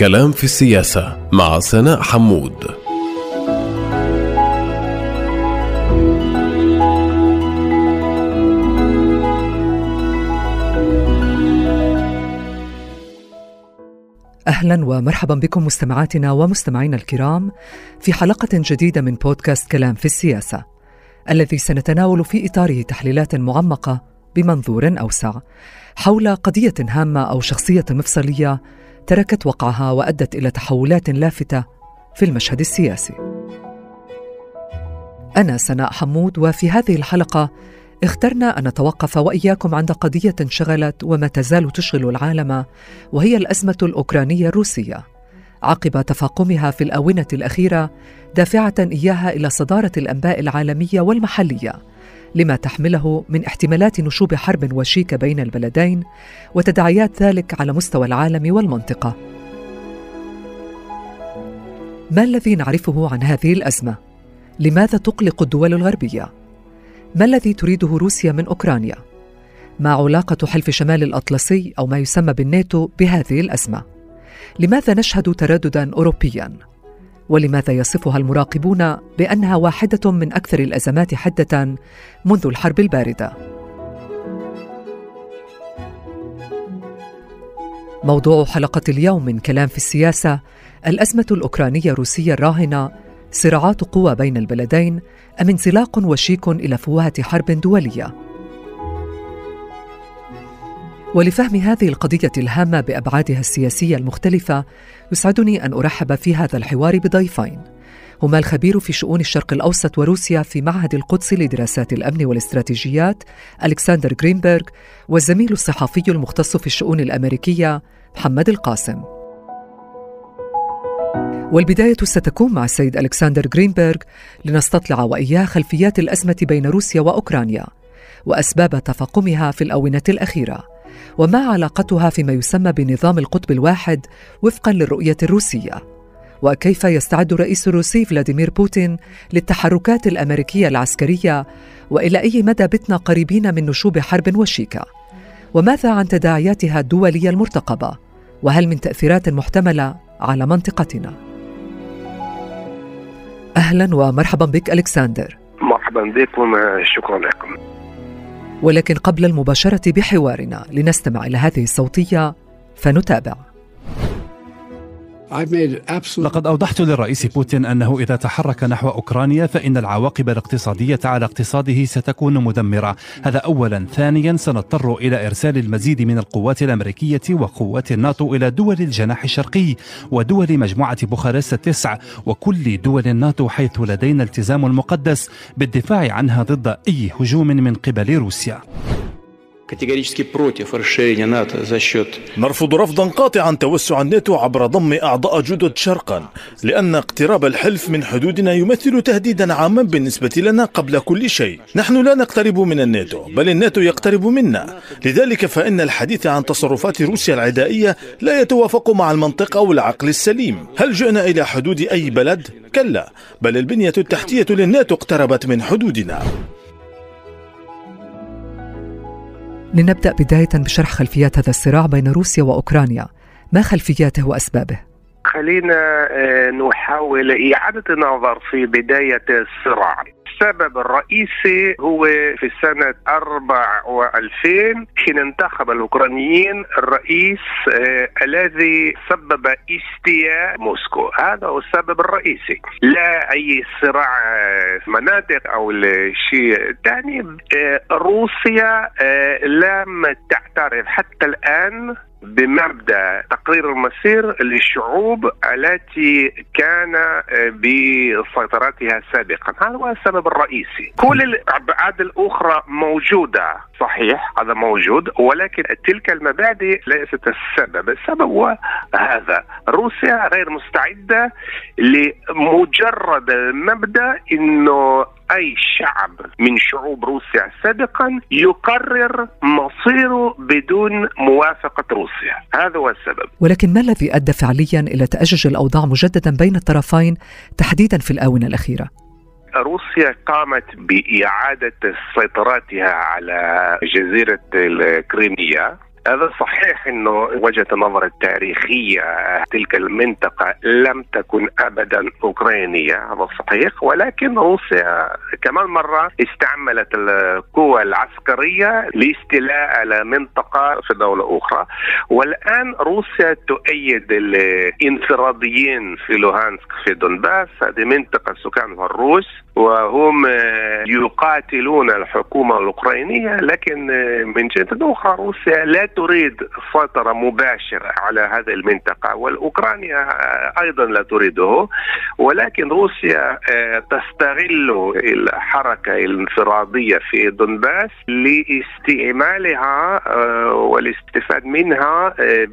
كلام في السياسة مع سناء حمود. أهلا ومرحبا بكم مستمعاتنا ومستمعينا الكرام في حلقة جديدة من بودكاست كلام في السياسة الذي سنتناول في إطاره تحليلات معمقة بمنظور أوسع حول قضية هامة أو شخصية مفصلية تركت وقعها وأدت إلى تحولات لافتة في المشهد السياسي. أنا سناء حمود وفي هذه الحلقة اخترنا أن نتوقف وإياكم عند قضية انشغلت وما تزال تشغل العالم وهي الأزمة الأوكرانية الروسية عقب تفاقمها في الآونة الأخيرة دافعة إياها إلى صدارة الأنباء العالمية والمحلية لما تحمله من احتمالات نشوب حرب وشيكه بين البلدين وتداعيات ذلك على مستوى العالم والمنطقة. ما الذي نعرفه عن هذه الأزمة؟ لماذا تقلق الدول الغربية؟ ما الذي تريده روسيا من أوكرانيا؟ ما علاقة حلف شمال الأطلسي أو ما يسمى بالناتو بهذه الأزمة؟ لماذا نشهد ترددا اوروبيا؟ ولماذا يصفها المراقبون بأنها واحدة من أكثر الأزمات حدة منذ الحرب الباردة؟ موضوع حلقة اليوم من كلام في السياسة الأزمة الأوكرانية الروسية الراهنة صراعات قوى بين البلدين أم انزلاق وشيك إلى فوهة حرب دولية؟ ولفهم هذه القضية الهامة بأبعادها السياسية المختلفة يسعدني أن أرحب في هذا الحوار بضيفين. هما الخبير في شؤون الشرق الأوسط وروسيا في معهد القدس لدراسات الأمن والاستراتيجيات ألكسندر جرينبرغ والزميل الصحفي المختص في الشؤون الأمريكية محمد القاسم. والبداية ستكون مع السيد ألكسندر جرينبرغ لنستطلع وإياه خلفيات الأزمة بين روسيا وأوكرانيا وأسباب تفاقمها في الآونة الأخيرة. وما علاقتها فيما يسمى بنظام القطب الواحد وفقا للرؤية الروسية. وكيف يستعد الرئيس الروسي فلاديمير بوتين للتحركات الأمريكية العسكرية؟ وإلى أي مدى بتنا قريبين من نشوب حرب وشيكة؟ وماذا عن تداعياتها الدولية المرتقبة؟ وهل من تأثيرات محتملة على منطقتنا؟ أهلا ومرحبا بك ألكسندر. مرحبا بكم شكرا لكم. ولكن قبل المباشرة بحوارنا لنستمع إلى هذه الصوتية فنتابع. لقد أوضحت للرئيس بوتين أنه إذا تحرك نحو أوكرانيا فإن العواقب الاقتصادية على اقتصاده ستكون مدمرة. هذا أولا. ثانيا سنضطر إلى إرسال المزيد من القوات الأمريكية وقوات الناتو إلى دول الجناح الشرقي ودول مجموعة بوخارست التسع وكل دول الناتو حيث لدينا التزام مقدس بالدفاع عنها ضد أي هجوم من قبل روسيا. категорически против расширения НАТО за счет نرفض رفضا قاطعا توسع الناتو عبر ضم أعضاء جدد شرقا لأن اقتراب الحلف من حدودنا يمثل تهديدا عاما بالنسبة لنا قبل كل شيء نحن لا نقترب من الناتو بل الناتو يقترب منا لذلك فإن الحديث عن تصرفات روسيا العدائية لا يتوافق مع المنطق والعقل السليم هل جئنا إلى حدود أي بلد؟ كلا بل البنية التحتية للناتو اقتربت من حدودنا لنبدأ بداية بشرح خلفيات هذا الصراع بين روسيا وأوكرانيا ما خلفياته وأسبابه؟ خلينا نحاول إعادة النظر في بداية الصراع السبب الرئيسي هو في سنة 2000 حين انتخب الأوكرانيين الرئيس آه الذي سبب استياء موسكو. هذا هو السبب الرئيسي. لا أي صراع في مناطق أو الشيء الثاني آه روسيا آه لم تعترف حتى الآن بمبدأ تقرير المصير للشعوب التي كان بسيطرتها سابقا. هذا هو السبب الرئيسي. كل الأبعاد الأخرى موجودة. صحيح هذا موجود ولكن تلك المبادئ ليست السبب السبب هو هذا روسيا غير مستعدة لمجرد المبدأ إنه أي شعب من شعوب روسيا سابقا يقرر مصيره بدون موافقة روسيا، هذا هو السبب. ولكن ما الذي أدى فعليا إلى تأجج الأوضاع مجددا بين الطرفين تحديدا في الآونة الأخيرة؟ روسيا قامت بإعادة سيطرتها على جزيرة الكريمية. هذا صحيح إنه وجهة النظر التاريخية تلك المنطقة لم تكن ابدا أوكرانية هذا صحيح ولكن روسيا كمان مرة استعملت القوى العسكرية لاستيلاء على منطقه في دولة أخرى. والآن روسيا تؤيد الانفراديين في لوهانسك في دونباس هذه منطقة سكانها الروس وهم يقاتلون الحكومة الأوكرانية لكن من جهة أخرى روسيا لا تريد سيطرة مباشرة على هذه المنطقة والأوكرانيا أيضا لا تريده ولكن روسيا آه، تستغل الحركة الانفرادية في دونباس لاستعمالها آه، والاستفاد منها آه،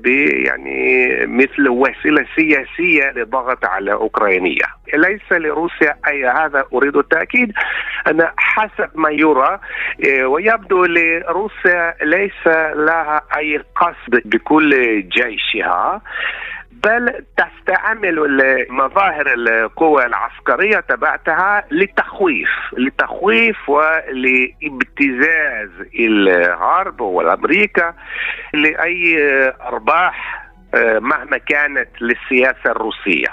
يعني مثل وسيلة سياسية لضغط على أوكرانيا. ليس لروسيا أي هذا أريد التأكيد. أن حسب ما يرى ويبدو لروسيا ليس لها أي قصد بكل جيشها بل تستعمل مظاهر القوى العسكرية تبعتها للتخويف للتخويف ولابتزاز الغرب والأمريكا لأي أرباح آه، مهما كانت للسياسة الروسية.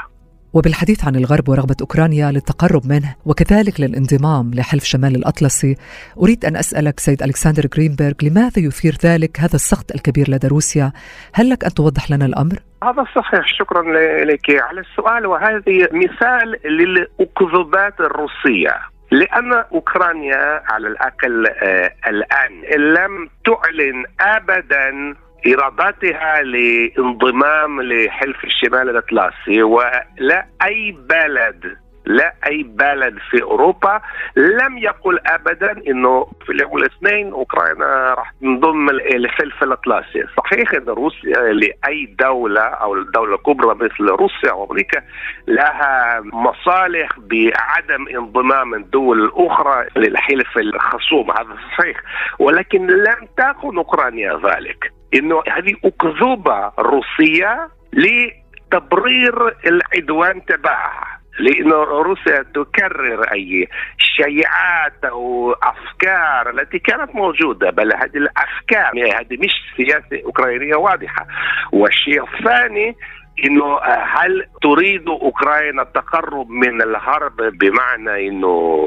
وبالحديث عن الغرب ورغبة أوكرانيا للتقرب منه وكذلك للانضمام لحلف شمال الأطلسي أريد أن أسألك سيد ألكسندر جرينبرغ لماذا يثير ذلك هذا السخط الكبير لدى روسيا؟ هل لك أن توضح لنا الأمر؟ هذا صحيح شكرا لك. على السؤال وهذه مثال للأكذوبات الروسية. لأن أوكرانيا على الأقل آه الآن لم تعلن أبدا إرادتها لانضمام لحلف الشمال الأطلسي ولا أي بلد لا أي بلد في أوروبا لم يقل ابدا إنه في اليوم الاثنين أوكرانيا راح تنضم للحلف الأطلسي، صحيح إن روسيا لأي دولة أو الدولة الكبرى مثل روسيا وامريكا لها مصالح بعدم انضمام الدول الأخرى للحلف الخصوم. هذا صحيح. ولكن لم تكن أوكرانيا ذلك. إنه هذه أكذوبة روسية لتبرير العدوان تبعها لأن روسيا تكرر أي شيعات أو أفكار التي كانت موجودة بل هذه الأفكار يعني هذه مش سياسة أوكرانية واضحة. والشيء الثاني إنه هل تريد أوكرانيا التقرب من الحرب بمعنى إنه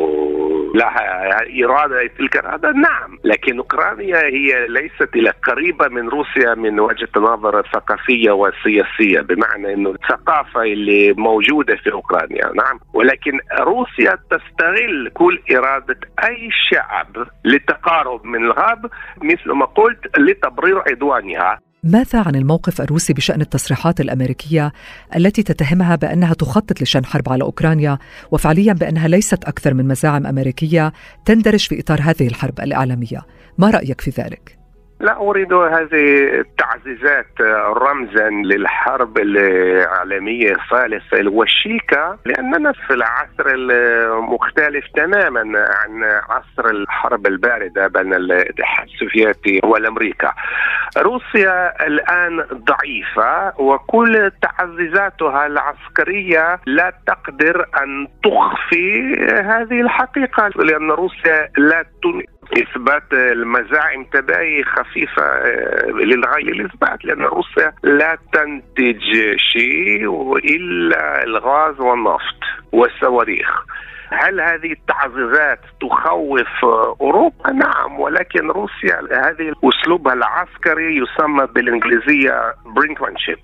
لها إرادة تلك الاراده؟ نعم، لكن أوكرانيا هي ليست قريبة من روسيا من وجهة نظر ثقافيه وسياسيه بمعنى إنه الثقافة اللي موجودة في أوكرانيا، نعم، ولكن روسيا تستغل كل إرادة أي شعب للتقارب من الغرب مثل ما قلت لتبرير عدوانها ماذا عن الموقف الروسي بشأن التصريحات الأمريكية التي تتهمها بأنها تخطط لشن حرب على أوكرانيا وفعليا بأنها ليست أكثر من مزاعم أمريكية تندرج في إطار هذه الحرب الإعلامية ما رأيك في ذلك؟ لا أريد هذه التعزيزات رمزا للحرب العالمية الثالثة الوشيكة لأننا في العصر المختلف تماما عن عصر الحرب الباردة بين الاتحاد السوفيتي والأمريكا. روسيا الآن ضعيفة وكل تعزيزاتها العسكرية لا تقدر أن تخفي هذه الحقيقة لأن روسيا لا إثبات المزاعم تبعي خفيفة آه، للغاية للإثبات لأن روسيا لا تنتج شيء إلا الغاز والنفط والصواريخ هل هذه التعزيزات تخوف أوروبا؟ نعم ولكن روسيا هذه أسلوبها العسكري يسمى بالإنجليزية برينكمانشيب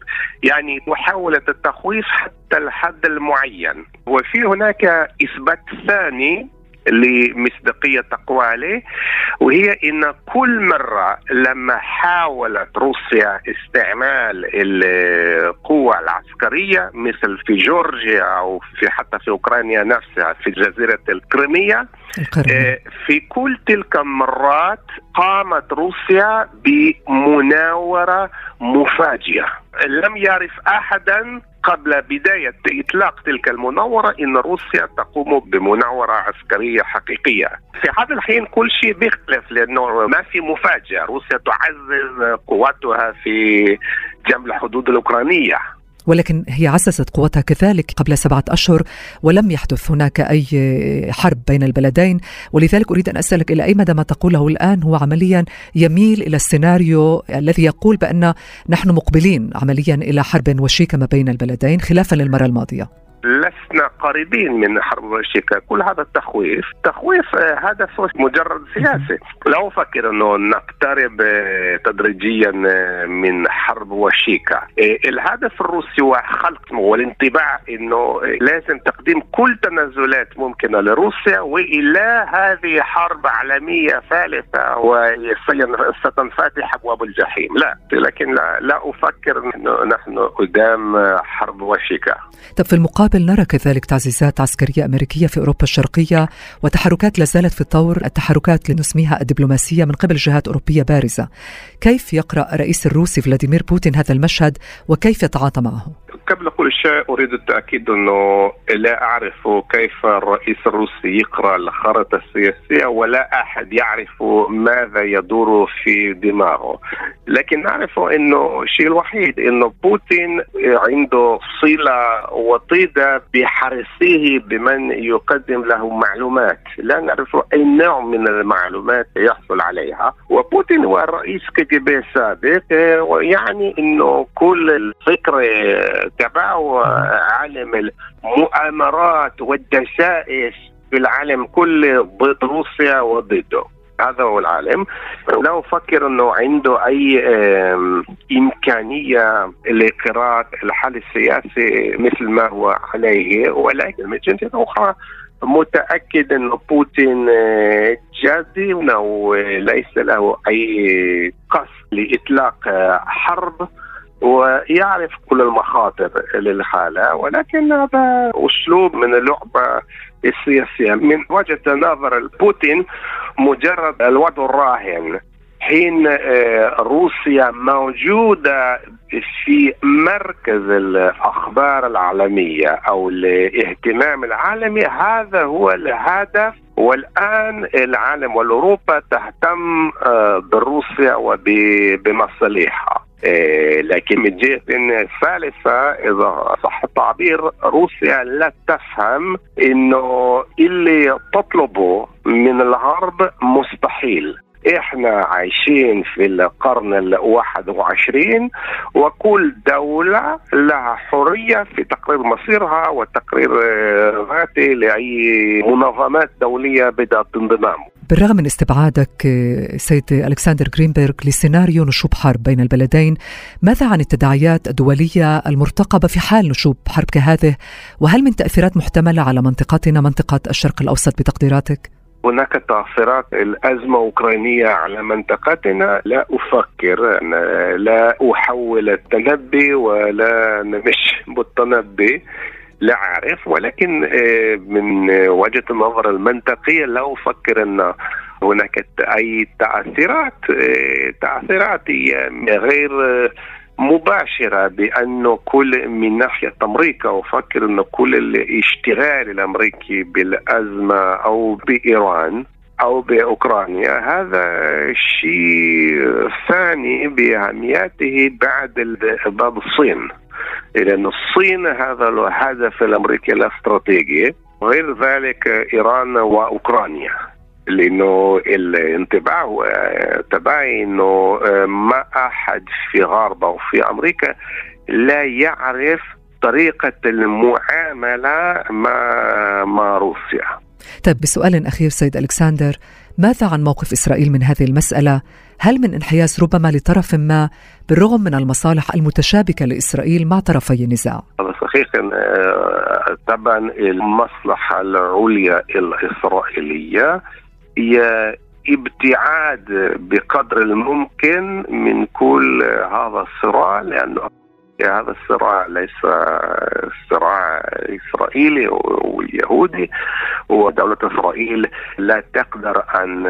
يعني محاولة التخويف حتى الحد المعين وفي هناك إثبات ثاني لمصداقية أقواله وهي أن كل مرة لما حاولت روسيا استعمال القوة العسكرية مثل في جورجيا أو في حتى في أوكرانيا نفسها في جزيرة الكريمية. آه، في كل تلك المرات قامت روسيا بمناورة مفاجئة. لم يعرف أحدا قبل بداية إطلاق تلك المناورة إن روسيا تقوم بمناورة عسكرية حقيقية. في هذا الحين كل شيء بيختلف لأنه ما في مفاجأة. روسيا تعزز قواتها في جنب الحدود الأوكرانية. ولكن هي عززت قوتها كذلك قبل سبعة أشهر ولم يحدث هناك أي حرب بين البلدين. ولذلك أريد أن أسألك إلى أي مدى ما تقوله الآن هو عمليا يميل إلى السيناريو الذي يقول بأن نحن مقبلين عمليا إلى حرب وشيكة ما بين البلدين خلافا للمرة الماضية. لسنا قريبين من حرب الشيكا كل هذا التخويف تخويف آه، هذا مجرد سياسي لا أفكر أنه نقترب آه، تدريجيا آه، من حرب وشيكا الهدف الروسي هو خلق والانطباع أنه لازم تقديم كل تنازلات ممكنة لروسيا وإلى هذه حرب عالمية ثالثة وستنفتح أبواب الجحيم. لا لكن لا, لا أفكر أنه نحن قدام حرب وشيكا طب في المقابل بالمقابل نرى كذلك تعزيزات عسكرية أمريكية في أوروبا الشرقية وتحركات لا زالت في الطور التحركات لنسميها الدبلوماسية من قبل جهات أوروبية بارزة كيف يقرأ الرئيس الروسي فلاديمير بوتين هذا المشهد وكيف يتعاطى معه؟ قبل كل شيء أريد التأكيد أنه لا أعرف كيف الرئيس الروسي يقرأ الخارطه السياسية ولا أحد يعرف ماذا يدور في دماغه. لكن نعرف أنه الشيء الوحيد أنه بوتين عنده صلة وطيدة بحرصه بمن يقدم له معلومات. لا نعرف أي نوع من المعلومات يحصل عليها. وبوتين هو رئيس كجب سابق يعني أنه كل الفكر تبعه عالم المؤامرات والدسائس في العالم كله ضد روسيا وضده. هذا هو العالم. لا أفكر أنه عنده أي إمكانية لقراءة الحل السياسي مثل ما هو عليه ولكن من جهة أخرى متأكد أن بوتين آه، جادي وليس له أي قصد لإطلاق حرب. ويعرف كل المخاطر للحالة ولكن هذا أسلوب من اللعبة السياسية. من وجهة نظر بوتين مجرد الوضع الراهن. حين آه، روسيا موجودة في مركز الأخبار العالمية أو الاهتمام العالمي هذا هو الهدف. والآن العالم والأوروبا تهتم آه، بروسيا وبمصالحها لكن من جهة ثالثة إذا صح التعبير روسيا لا تفهم إنه اللي تطلبه من الغرب مستحيل. إحنا عايشين في القرن الواحد وعشرين وكل دولة لها حرية في تقرير مصيرها وتقرير ذاته لأي منظمات دولية بدأت انضمام بالرغم من استبعادك آه، سيد ألكسندر جرينبرغ لسيناريو نشوب حرب بين البلدين ماذا عن التداعيات الدولية المرتقبة في حال نشوب حرب كهذه؟ وهل من تأثيرات محتملة على منطقتنا منطقة الشرق الأوسط بتقديراتك؟ هناك تأثيرات. الأزمة الأوكرانية على منطقتنا لا أفكر لا أحول التنبي ولا نمش بالتنبي. لا أعرف ولكن آه، من وجهة النظر المنطقية لا أفكر أن هناك أي تأثيرات آه، تأثيرات غير مباشرة بأنه كل من ناحية أمريكا أفكر أن كل الاشتغال الأمريكي بالأزمة أو بإيران أو بأوكرانيا هذا شيء ثاني بأهميته بعد باب الصين. لأن الصين هذا الهدف الأمريكي الاستراتيجي غير ذلك إيران وأوكرانيا لأنه الانطباع تبعي إنه ما أحد في غرب أو في أمريكا لا يعرف طريقة المعاملة مع مع روسيا. طيب بسؤال أخير سيد ألكسندر ماذا عن موقف إسرائيل من هذه المسألة؟ هل من انحياز ربما لطرف ما بالرغم من المصالح المتشابكة لإسرائيل مع طرفي النزاع؟ صحيح آه، طبعا المصلحة العليا الإسرائيلية هي ابتعاد بقدر الممكن من كل هذا الصراع لأنه هذا الصراع ليس صراع إسرائيلي واليهودي ودولة إسرائيل لا تقدر أن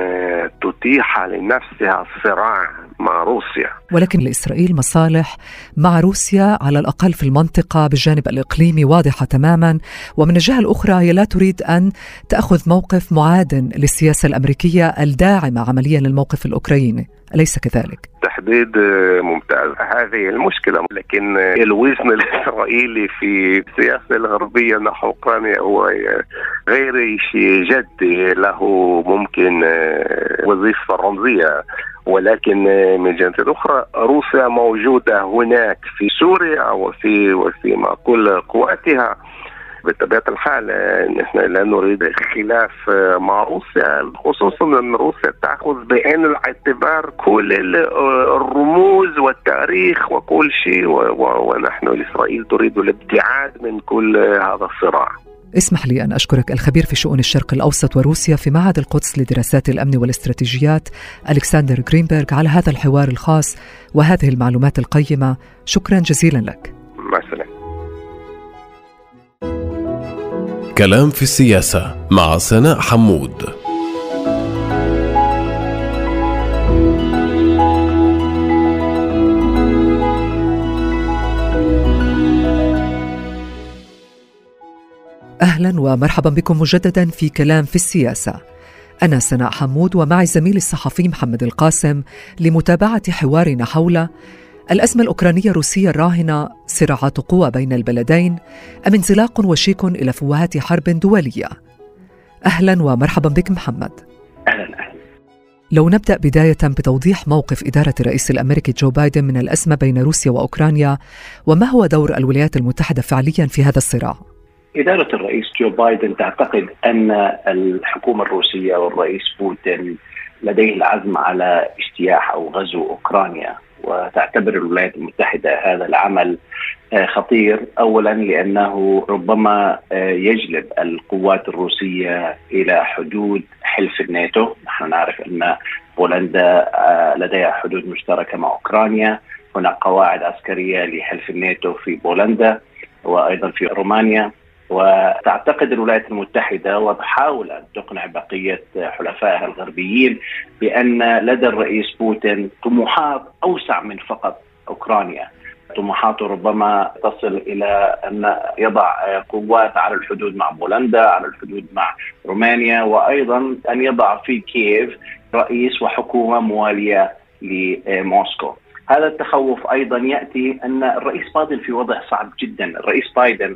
تتيح لنفسها الصراع مع روسيا. ولكن لإسرائيل مصالح مع روسيا على الأقل في المنطقة بالجانب الاقليمي واضحة تماما. ومن الجهة الأخرى هي لا تريد أن تأخذ موقف معاد للسياسة الأمريكية الداعمة عمليا للموقف الأوكراني. أليس كذلك؟ تحديد ممتاز. هذه المشكلة لكن الوزن الإسرائيلي في السياسة الغربية نحو أوكرانيا هو غير شيء جدي له ممكن وظيفة رمزية. ولكن من جهة أخرى روسيا موجودة هناك في سوريا وفي وفي كل قواتها. بطبيعة الحال نحن لا نريد خلاف مع روسيا خصوصا أن روسيا تأخذ بعين الاعتبار كل الرموز والتاريخ وكل شيء ونحن اسرائيل تريد الابتعاد من كل هذا الصراع. اسمح لي أن أشكرك الخبير في شؤون الشرق الأوسط وروسيا في معهد القدس لدراسات الأمن والاستراتيجيات ألكسندر جرينبرغ على هذا الحوار الخاص وهذه المعلومات القيمة شكرا جزيلا لك كلام في السياسة مع سناء حمود. أهلا ومرحبا بكم مجددا في كلام في السياسة. أنا سناء حمود ومعي زميلي الصحفي محمد القاسم لمتابعة حوارنا حول الأزمة الأوكرانية الروسية الراهنة صراعات قوى بين البلدين أم انزلاق وشيك إلى فوهات حرب دولية. أهلا ومرحبا بك محمد. أهلا أهلا. لو نبدأ بداية بتوضيح موقف إدارة الرئيس الأمريكي جو بايدن من الأزمة بين روسيا وأوكرانيا وما هو دور الولايات المتحدة فعليا في هذا الصراع؟ إدارة الرئيس جو بايدن تعتقد أن الحكومة الروسية والرئيس بوتين لديه العزم على اجتياح أو غزو أوكرانيا. وتعتبر الولايات المتحدة هذا العمل آه، خطير. اولا لأنه ربما آه، يجلب القوات الروسية إلى حدود حلف الناتو، نحن نعرف أن بولندا آه، لديها حدود مشتركة مع أوكرانيا، هناك قواعد عسكرية لحلف الناتو في بولندا وأيضا في رومانيا. وتعتقد الولايات المتحدة وتحاول أن تقنع بقية حلفائها الغربيين بأن لدى الرئيس بوتين طموحات أوسع من فقط أوكرانيا. طموحاته ربما تصل إلى أن يضع قوات على الحدود مع بولندا على الحدود مع رومانيا وأيضا أن يضع في كييف رئيس وحكومة موالية لموسكو. هذا التخوف أيضا يأتي أن الرئيس بايدن في وضع صعب جدا. الرئيس بايدن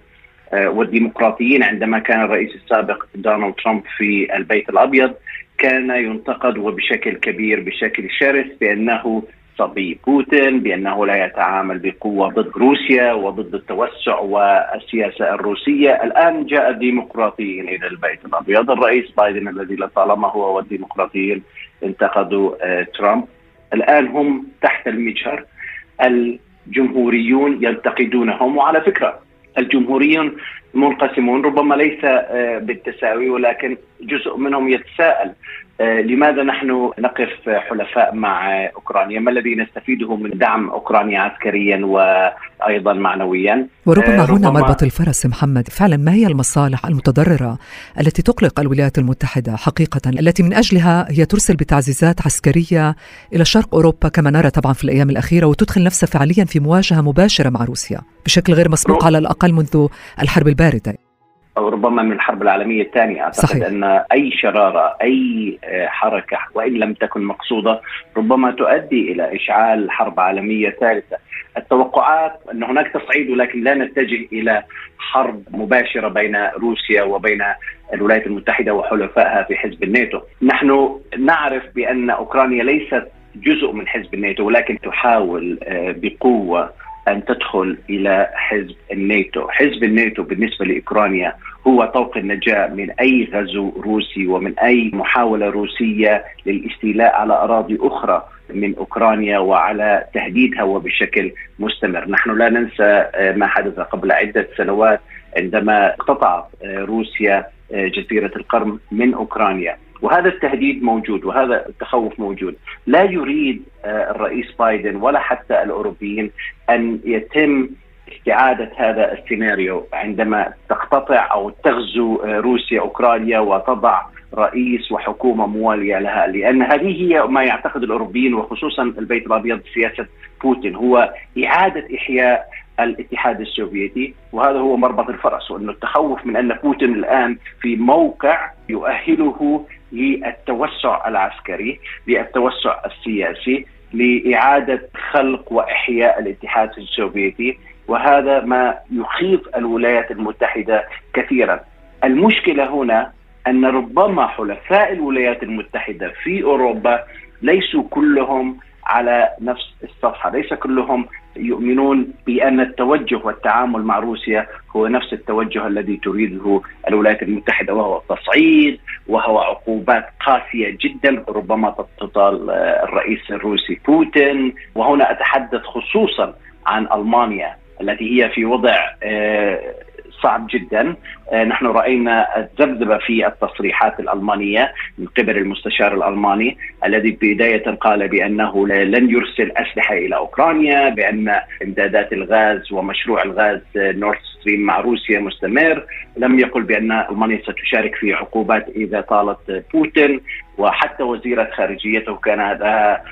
والديمقراطيين عندما كان الرئيس السابق دونالد ترامب في البيت الأبيض كان ينتقد وبشكل كبير بشكل شرس بأنه صبي بوتين بأنه لا يتعامل بقوة ضد روسيا وضد التوسع والسياسة الروسية، الآن جاء الديمقراطيين إلى البيت الأبيض، الرئيس بايدن الذي لطالما هو والديمقراطيين انتقدوا آه، ترامب، الآن هم تحت المجهر. الجمهوريون ينتقدونهم وعلى فكرة الجمهوريون منقسمون ربما ليس آه، بالتساوي ولكن جزء منهم يتساءل لماذا نحن نقف حلفاء مع أوكرانيا؟ ما الذي نستفيده من دعم اوكرانيا عسكريا وأيضا معنويا؟ وربما آه، هنا مربط الفرس محمد، فعلا ما هي المصالح المتضررة التي تقلق الولايات المتحدة حقيقه التي من أجلها هي ترسل بتعزيزات عسكرية إلى شرق أوروبا كما نرى طبعا في الأيام الأخيرة وتدخل نفسها فعليا في مواجهة مباشرة مع روسيا بشكل غير مسبوق على الأقل منذ الحرب الباردة. أو ربما من الحرب العالمية الثانية. أعتقد صحيح. أن أي شرارة أي آه، حركة وإن لم تكن مقصودة ربما تؤدي إلى إشعال حرب عالمية ثالثة. التوقعات أن هناك تصعيد ولكن لا نتجه إلى حرب مباشرة بين روسيا وبين الولايات المتحدة وحلفائها في حزب الناتو. نحن نعرف بأن أوكرانيا ليست جزء من حزب الناتو ولكن تحاول آه، بقوة أن تدخل إلى حزب الناتو، حزب الناتو بالنسبة لأوكرانيا هو طوق النجاة من أي غزو روسي ومن أي محاولة روسية للاستيلاء على أراضي أخرى من أوكرانيا وعلى تهديدها وبشكل مستمر، نحن لا ننسى آه، ما حدث قبل عدة سنوات عندما اقتطعت آه، روسيا آه، جزيرة القرم من أوكرانيا. وهذا التهديد موجود وهذا التخوف موجود. لا يريد آه، الرئيس بايدن ولا حتى الأوروبيين أن يتم استعادة هذا السيناريو عندما تقتطع أو تغزو روسيا أوكرانيا وتضع رئيس وحكومة موالية لها. لأن هذه هي ما يعتقد الأوروبيين وخصوصا البيت الأبيض سياسة بوتين. هو إعادة إحياء الاتحاد السوفيتي وهذا هو مربط الفرس وأنه التخوف من أن بوتين الآن في موقع يؤهله للتوسع العسكري للتوسع السياسي لإعادة خلق وإحياء الاتحاد السوفيتي وهذا ما يخيف الولايات المتحدة كثيرا. المشكلة هنا أن ربما حلفاء الولايات المتحدة في أوروبا ليسوا كلهم على نفس الصفحة، ليس كلهم يؤمنون بأن التوجه والتعامل مع روسيا هو نفس التوجه الذي تريده الولايات المتحدة وهو التصعيد وهو عقوبات قاسية جدا ربما تطال الرئيس الروسي بوتين. وهنا أتحدث خصوصا عن ألمانيا التي هي في وضع آه، صعب جدا. آه، نحن رأينا الذبذبة في التصريحات الألمانية من قبل المستشار الألماني الذي بداية قال بأنه لن يرسل أسلحة إلى أوكرانيا بأن امدادات الغاز ومشروع الغاز نورث ستريم مع روسيا مستمر. لم يقل بأن ألمانيا ستشارك في عقوبات إذا طالت بوتين. وحتى وزيرة خارجيته كان لها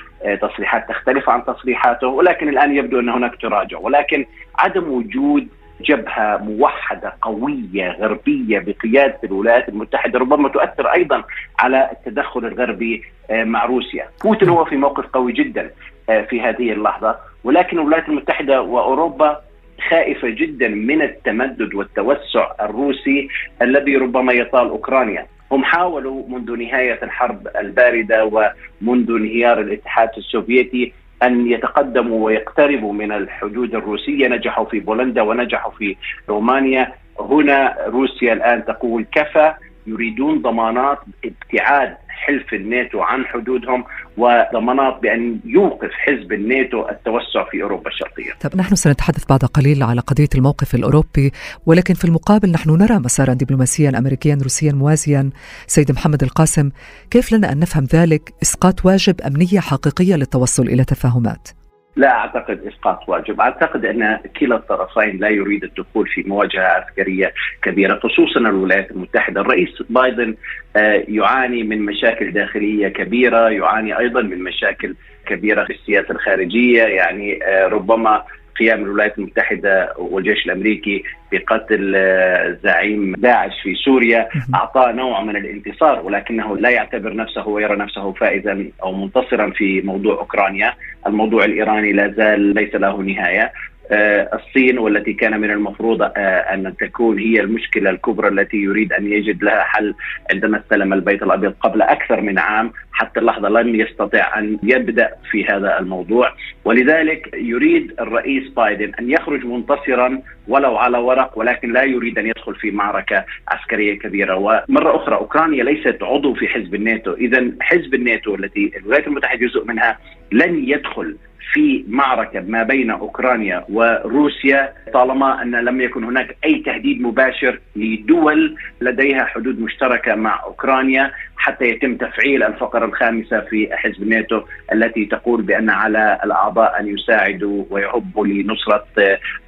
تصريحات تختلف عن تصريحاته ولكن الآن يبدو أن هناك تراجع. ولكن عدم وجود جبهة موحدة قوية غربية بقيادة الولايات المتحدة ربما تؤثر أيضا على التدخل الغربي آه، مع روسيا، بوتين هو في موقف قوي جدا آه، في هذه اللحظة. ولكن الولايات المتحدة وأوروبا خائفة جدا من التمدد والتوسع الروسي الذي ربما يطال أوكرانيا، هم حاولوا منذ نهاية الحرب الباردة ومنذ انهيار الاتحاد السوفيتي أن يتقدموا ويقتربوا من الحدود الروسية نجحوا في بولندا ونجحوا في رومانيا. هنا روسيا الآن تقول كفى. يريدون ضمانات ابتعاد حلف الناتو عن حدودهم وضمانات بأن يوقف حزب الناتو التوسع في أوروبا الشرقية. طب نحن سنتحدث بعد قليل على قضية الموقف الأوروبي ولكن في المقابل نحن نرى مسارا دبلوماسيا أمريكيا روسيا موازيا سيد محمد القاسم كيف لنا أن نفهم ذلك إسقاط واجب أمنية حقيقية للتوصل إلى تفاهمات؟ لا أعتقد إسقاط واجب، أعتقد أن كلا الطرفين لا يريد الدخول في مواجهة عسكرية كبيرة خصوصا الولايات المتحدة، الرئيس بايدن آه، يعاني من مشاكل داخلية كبيرة، يعاني أيضا من مشاكل كبيرة في السياسة الخارجية، يعني آه، ربما قيام الولايات المتحدة والجيش الأمريكي بقتل آه، زعيم داعش في سوريا أعطاه نوع من الانتصار ولكنه لا يعتبر نفسه ويرى نفسه فائزا أو منتصرا في موضوع أوكرانيا، الموضوع الإيراني لا زال ليس له نهاية، الصين والتي كان من المفروض آه، أن تكون هي المشكلة الكبرى التي يريد أن يجد لها حل عندما استلم البيت الأبيض قبل أكثر من عام حتى اللحظة لم يستطع أن يبدأ في هذا الموضوع. ولذلك يريد الرئيس بايدن أن يخرج منتصرا ولو على ورق ولكن لا يريد أن يدخل في معركة عسكرية كبيرة. ومرة أخرى أوكرانيا ليست عضو في حزب الناتو. اذا حزب الناتو التي الولايات المتحدة جزء منها لن يدخل في معركة ما بين أوكرانيا وروسيا طالما أن لم يكن هناك أي تهديد مباشر لدول لديها حدود مشتركة مع أوكرانيا حتى يتم تفعيل الفقرة الخامسة في حزب الناتو التي تقول بأن على الأعضاء أن يساعدوا ويهبوا لنصرة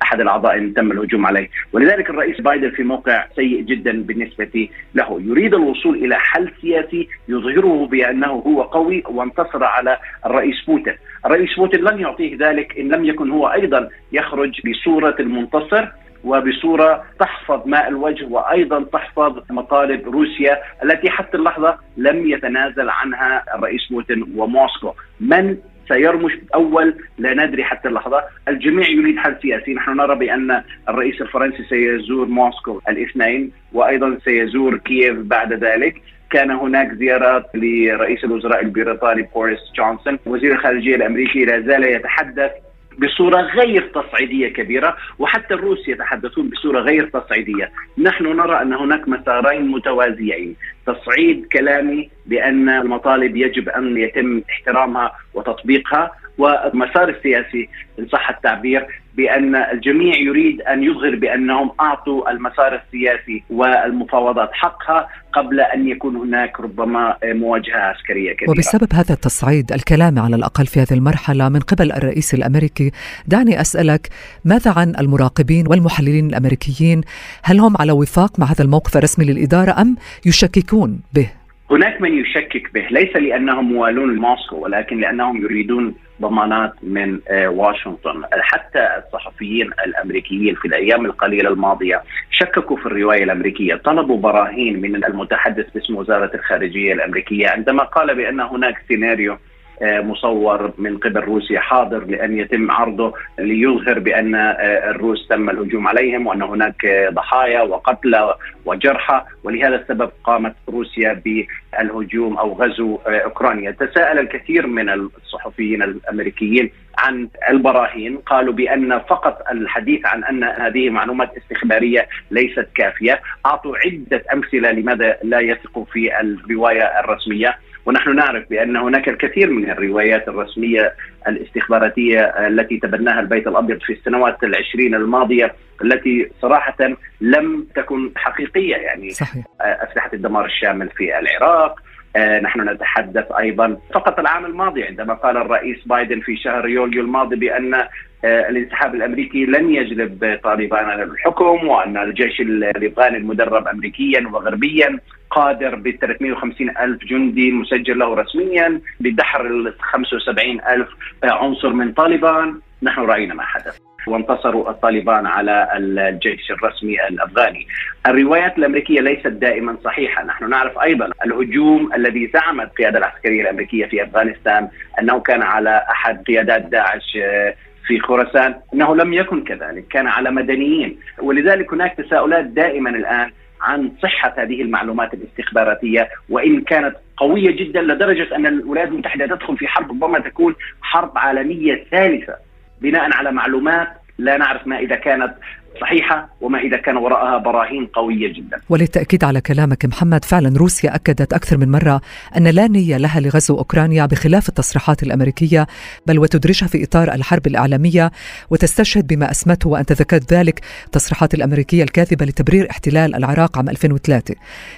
أحد الأعضاء إن تم الهجوم عليه، ولذلك الرئيس بايدن في موقع سيء جدا بالنسبة له، يريد الوصول إلى حل سياسي يظهره بأنه هو قوي وانتصر على الرئيس بوتين، الرئيس بوتين لن يعطيه ذلك إن لم يكن هو أيضا يخرج بصورة المنتصر وبصورة تحفظ ماء الوجه وأيضا تحفظ مطالب روسيا التي حتى اللحظة لم يتنازل عنها الرئيس بوتين وموسكو، من سيرمش أول لا ندري حتى اللحظة، الجميع يريد حل سياسي، نحن نرى بأن الرئيس الفرنسي سيزور موسكو الاثنين وأيضا سيزور كييف بعد ذلك، كان هناك زيارات لرئيس الوزراء البريطاني بوريس جونسون. وزير الخارجية الأمريكي لا زال يتحدث بصورة غير تصعيدية كبيرة وحتى الروس يتحدثون بصورة غير تصعيدية. نحن نرى أن هناك مسارين متوازيين. تصعيد كلامي بأن المطالب يجب أن يتم احترامها وتطبيقها والمسار السياسي إن صح التعبير بأن الجميع يريد أن يظهر بأنهم أعطوا المسار السياسي والمفاوضات حقها قبل أن يكون هناك ربما مواجهة عسكرية كبيرة. وبسبب هذا التصعيد الكلامي على الأقل في هذه المرحلة من قبل الرئيس الأمريكي، دعني أسألك ماذا عن المراقبين والمحللين الأمريكيين؟ هل هم على وفاق مع هذا الموقف الرسمي للإدارة أم يشككون به؟ هناك من يشكك به. ليس لأنهم موالون لموسكو ولكن لأنهم يريدون ضمانات من آه، واشنطن. حتى الصحفيين الأمريكيين في الأيام القليلة الماضية شككوا في الرواية الأمريكية. طلبوا براهين من المتحدث باسم وزارة الخارجية الأمريكية عندما قال بأن هناك سيناريو مصور من قبل روسيا حاضر لأن يتم عرضه ليظهر بأن آه، الروس تم الهجوم عليهم وأن هناك ضحايا وقتلى وجرحى ولهذا السبب قامت روسيا بالهجوم أو غزو آه، أوكرانيا. تساءل الكثير من الصحفيين الأمريكيين عن البراهين قالوا بأن فقط الحديث عن أن هذه معلومات استخبارية ليست كافية. أعطوا عدة أمثلة لماذا لا يثقوا في الرواية الرسمية. ونحن نعرف بأن هناك الكثير من الروايات الرسمية الاستخباراتية التي تبناها البيت الأبيض في السنوات العشرين الماضية التي صراحة لم تكن حقيقية يعني صحيح. اسلحه الدمار الشامل في العراق آه، نحن نتحدث أيضا فقط العام الماضي عندما قال الرئيس بايدن في شهر يوليو الماضي بأن الانسحاب الأمريكي لن يجلب طالبان الحكم وأن الجيش الأفغاني المدرب امريكيا وغربيا قادر ب 350 ألف جندي مسجل له رسميا بدحر ال 75 ألف عنصر من طالبان نحن رأينا ما حدث وانتصروا الطالبان على الجيش الرسمي الأفغاني. الروايات الأمريكية ليست دائما صحيحة، نحن نعرف أيضا الهجوم الذي زعمت القيادة العسكرية الأمريكية في أفغانستان أنه كان على أحد قيادات داعش آه، في خراسان انه لم يكن كذلك، كان على مدنيين، ولذلك هناك تساؤلات دائما الآن عن صحة هذه المعلومات الاستخباراتية وإن كانت قوية جدا لدرجة أن الولايات المتحدة تدخل في حرب ربما تكون حرب عالمية ثالثة بناء على معلومات لا نعرف ما إذا كانت صحيحة وما إذا كان وراءها براهين قوية جدا. وللتأكيد على كلامك محمد فعلا روسيا أكدت أكثر من مرة أن لا نية لها لغزو أوكرانيا بخلاف التصريحات الأمريكية بل وتدرجها في إطار الحرب الإعلامية وتستشهد بما أسمته وأنت ذكرت ذلك التصريحات الأمريكية الكاذبة لتبرير احتلال العراق عام 2003.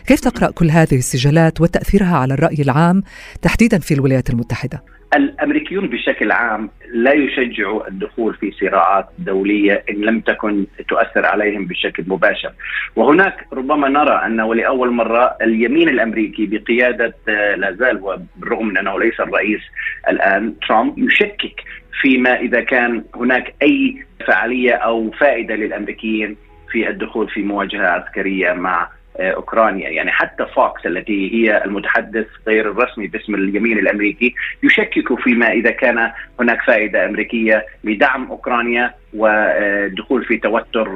كيف تقرأ كل هذه السجالات وتأثيرها على الرأي العام تحديدا في الولايات المتحدة؟ الأمريكيون بشكل عام لا يشجعوا الدخول في صراعات دولية إن لم تكن تؤثر عليهم بشكل مباشر. وهناك ربما نرى انه لاول مرة اليمين الأمريكي بقيادة آه، لا زال وبالرغم من أنه ليس الرئيس الآن ترامب يشكك فيما إذا كان هناك أي فعالية أو فائدة للأمريكيين في الدخول في مواجهة عسكرية مع أوكرانيا. يعني حتى فوكس التي هي المتحدث غير الرسمي باسم اليمين الأمريكي يشكك فيما إذا كان هناك فائدة أمريكية لدعم أوكرانيا والدخول في توتر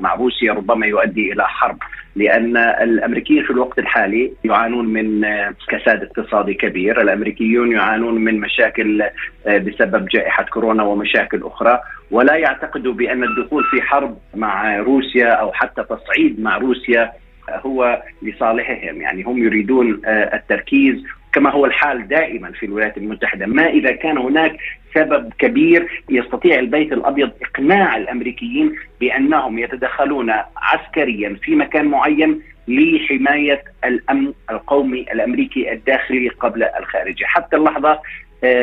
مع روسيا ربما يؤدي إلى حرب. لأن الأمريكيين في الوقت الحالي يعانون من كساد اقتصادي كبير، الأمريكيون يعانون من مشاكل بسبب جائحة كورونا ومشاكل أخرى. ولا يعتقدوا بأن الدخول في حرب مع روسيا أو حتى تصعيد مع روسيا هو لصالحهم. يعني هم يريدون آه، التركيز كما هو الحال دائما في الولايات المتحدة، ما إذا كان هناك سبب كبير يستطيع البيت الأبيض إقناع الأمريكيين بأنهم يتدخلون عسكريا في مكان معين لحماية الأمن القومي الأمريكي الداخلي قبل الخارجي، حتى اللحظة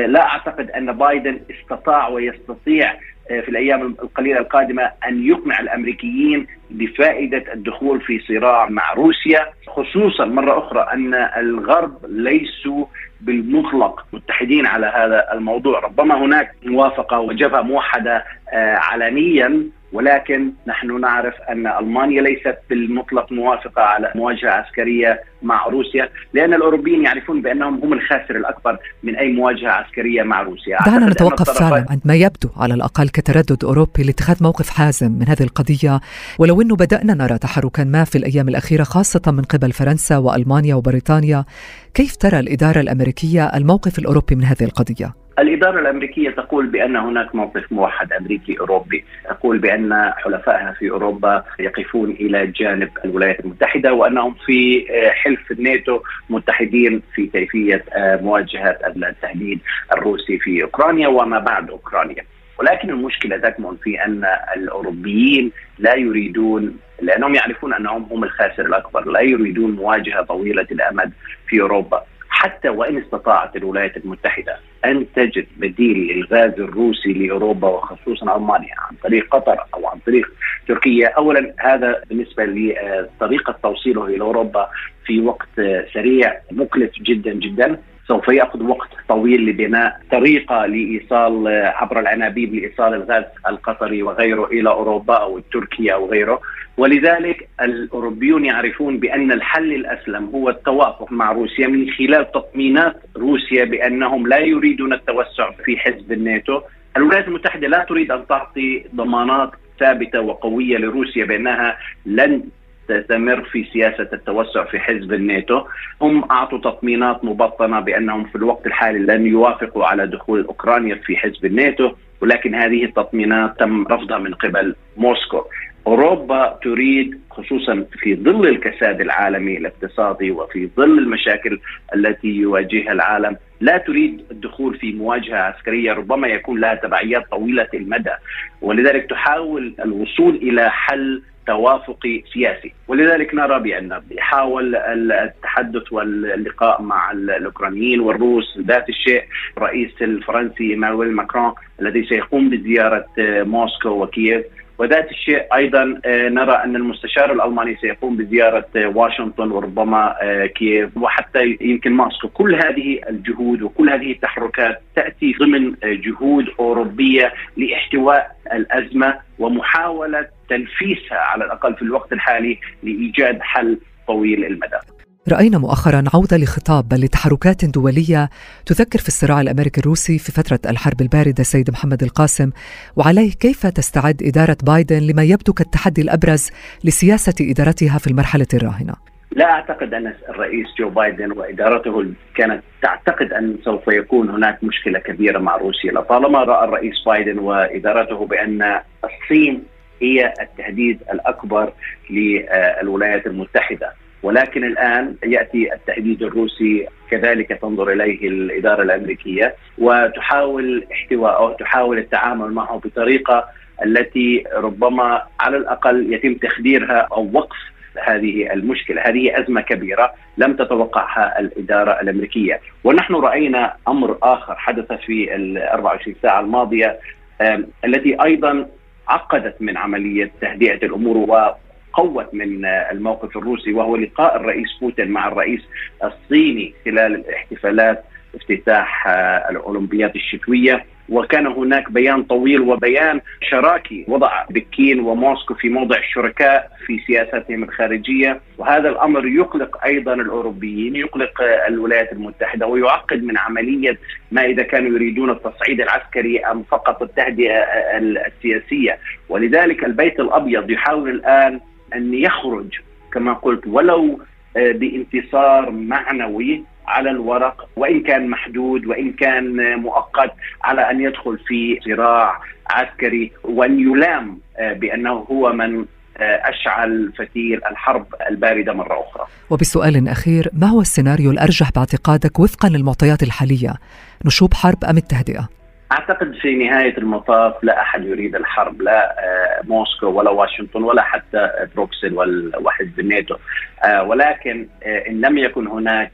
لا أعتقد أن بايدن استطاع ويستطيع آه، في الأيام القليلة القادمة أن يقنع الأمريكيين بفائدة الدخول في صراع مع روسيا خصوصا مرة أخرى أن الغرب ليسوا بالمطلق متحدين على هذا الموضوع. ربما هناك موافقة وجبهة موحدة آه، علنيا ولكن نحن نعرف أن ألمانيا ليست بالمطلق موافقة على مواجهة عسكرية مع روسيا لأن الأوروبيين يعرفون بأنهم هم الخاسر الأكبر من أي مواجهة عسكرية مع روسيا. دعنا نتوقف فعلا عند ما يبدو على الأقل كتردد أوروبي لاتخاذ موقف حازم من هذه القضية. ولو إنه بدأنا نرى تحركا ما في الأيام الأخيرة خاصة من قبل فرنسا وألمانيا وبريطانيا كيف ترى الإدارة الأمريكية الموقف الأوروبي من هذه القضية؟ الإدارة الأمريكية تقول بأن هناك موقف موحد أمريكي أوروبي. تقول بأن حلفائها في أوروبا يقفون إلى جانب الولايات المتحدة وأنهم في حلف الناتو متحدين في كيفية مواجهة التهديد الروسي في أوكرانيا وما بعد أوكرانيا. ولكن المشكلة تكمن في أن الأوروبيين لا يريدون لأنهم يعرفون أنهم هم الخاسر الأكبر لا يريدون مواجهة طويلة الأمد في أوروبا. حتى وإن استطاعت الولايات المتحدة أن تجد بديل للغاز الروسي لأوروبا وخصوصا ألمانيا عن طريق قطر أو عن طريق تركيا. اولا هذا بالنسبة لطريقة توصيله إلى أوروبا في وقت سريع مكلف جدا جدا. سوف يأخذ وقت طويل لبناء طريقة لإيصال عبر العنابيب لإيصال الغاز القطري وغيره إلى أوروبا أو تركيا أو غيره. ولذلك الأوروبيون يعرفون بأن الحل الأسلم هو التوافق مع روسيا من خلال تطمينات روسيا بأنهم لا يريدون التوسع في حزب الناتو. الولايات المتحدة لا تريد أن تعطي ضمانات ثابتة وقوية لروسيا بأنها لن تستمر في سياسة التوسع في حزب الناتو. هم أعطوا تطمينات مبطنة بأنهم في الوقت الحالي لن يوافقوا على دخول أوكرانيا في حزب الناتو ولكن هذه التطمينات تم رفضها من قبل موسكو. أوروبا تريد خصوصا في ظل الكساد العالمي الاقتصادي وفي ظل المشاكل التي يواجهها العالم لا تريد الدخول في مواجهة عسكرية ربما يكون لها تبعيات طويلة المدى. ولذلك تحاول الوصول إلى حل توافقي سياسي. ولذلك نرى بأن يحاول التحدث واللقاء مع الأوكرانيين والروس ذات الشيء الرئيس الفرنسي إيمانويل ماكرون الذي سيقوم بزيارة موسكو وكييف. وذات الشيء أيضا آه، نرى أن المستشار الألماني سيقوم بزيارة آه، واشنطن وربما آه، كييف وحتى يمكن موسكو كل هذه الجهود وكل هذه التحركات تأتي ضمن جهود أوروبية لاحتواء الأزمة ومحاولة تنفيسها على الأقل في الوقت الحالي لإيجاد حل طويل المدى. رأينا مؤخرا عودة لخطاب بل لتحركات دولية تذكر في الصراع الأمريكي الروسي في فترة الحرب الباردة سيد محمد القاسم وعليه كيف تستعد إدارة بايدن لما يبدو كالتحدي الأبرز لسياسة إدارتها في المرحلة الراهنة؟ لا أعتقد أن الرئيس جو بايدن وإدارته كانت تعتقد أن سوف يكون هناك مشكلة كبيرة مع روسيا. لطالما رأى الرئيس بايدن وإدارته بأن الصين هي التهديد الأكبر للولايات المتحدة. ولكن الآن يأتي التهديد الروسي كذلك تنظر إليه الإدارة الأمريكية وتحاول احتوائه تحاول التعامل معه بطريقة التي ربما على الأقل يتم تخديرها أو وقف هذه المشكلة، هذه أزمة كبيرة لم تتوقعها الإدارة الأمريكية، ونحن رأينا أمر آخر حدث في ال 24 ساعة الماضية التي أيضا عقدت من عملية تهدئة الأمور قوت من الموقف الروسي وهو لقاء الرئيس بوتين مع الرئيس الصيني خلال احتفالات افتتاح الأولمبياد الشتوية. وكان هناك بيان طويل وبيان شراكي وضع بكين وموسكو في موضع الشركاء في سياستهم الخارجية. وهذا الأمر يقلق أيضا الأوروبيين يقلق الولايات المتحدة ويعقد من عملية ما إذا كانوا يريدون التصعيد العسكري أم فقط التهدئة السياسية. ولذلك البيت الأبيض يحاول الآن أن يخرج كما قلت ولو آه، بانتصار معنوي على الورق وإن كان محدود وإن كان مؤقت على أن يدخل في صراع عسكري وأن يلام آه، بأنه هو من آه، أشعل فتيل الحرب الباردة مرة أخرى. وبسؤال أخير، ما هو السيناريو الأرجح باعتقادك وفقا للمعطيات الحالية؟ نشوب حرب أم التهدئة؟ أعتقد في نهاية المطاف لا أحد يريد الحرب لا آه، موسكو ولا واشنطن ولا حتى بروكسل وحلف الناتو آه، ولكن آه، إن لم يكن هناك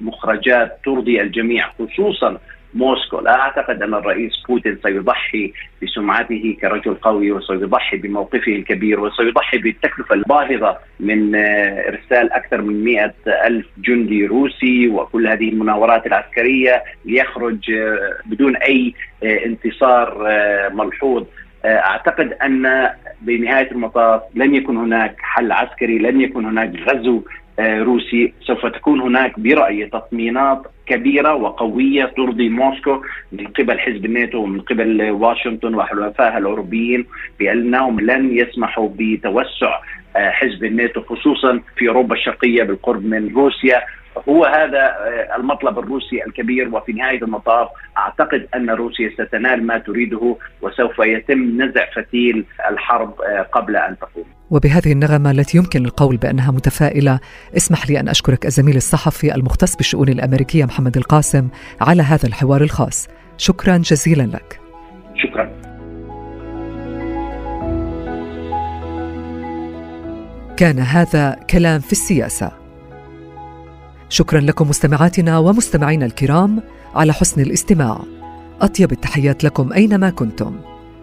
مخرجات ترضي الجميع خصوصا موسكو. لا أعتقد أن الرئيس بوتين سيضحي بسمعته كرجل قوي وسيضحي بموقفه الكبير وسيضحي بالتكلفة الباهظة من آه، إرسال أكثر من مئة ألف جندي روسي وكل هذه المناورات العسكرية ليخرج آه، بدون أي آه، انتصار ملحوظ. أعتقد أن بنهاية المطاف لن يكن هناك حل عسكري لن يكن هناك غزو روسي. سوف تكون هناك برايي تطمينات كبيرة وقوية ترضي موسكو من قبل حزب الناتو ومن قبل واشنطن وحلفائها الأوروبيين بأنهم لن يسمحوا بتوسع آه، حزب الناتو خصوصا في أوروبا الشرقية بالقرب من روسيا هو هذا آه، المطلب الروسي الكبير وفي نهاية المطاف أعتقد أن روسيا ستنال ما تريده وسوف يتم نزع فتيل الحرب آه، قبل أن تقوم. وبهذه النغمة التي يمكن القول بأنها متفائلة، اسمح لي أن أشكرك الزميل الصحفي المختص بالشؤون الأمريكية محمد القاسم على هذا الحوار الخاص. شكرا جزيلا لك. شكرا. كان هذا كلام في السياسة شكرا لكم مستمعاتنا ومستمعينا الكرام على حسن الاستماع. أطيب التحيات لكم أينما كنتم.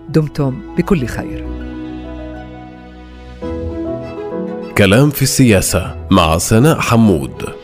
دمتم بكل خير. كلام في السياسة مع سناء حمود.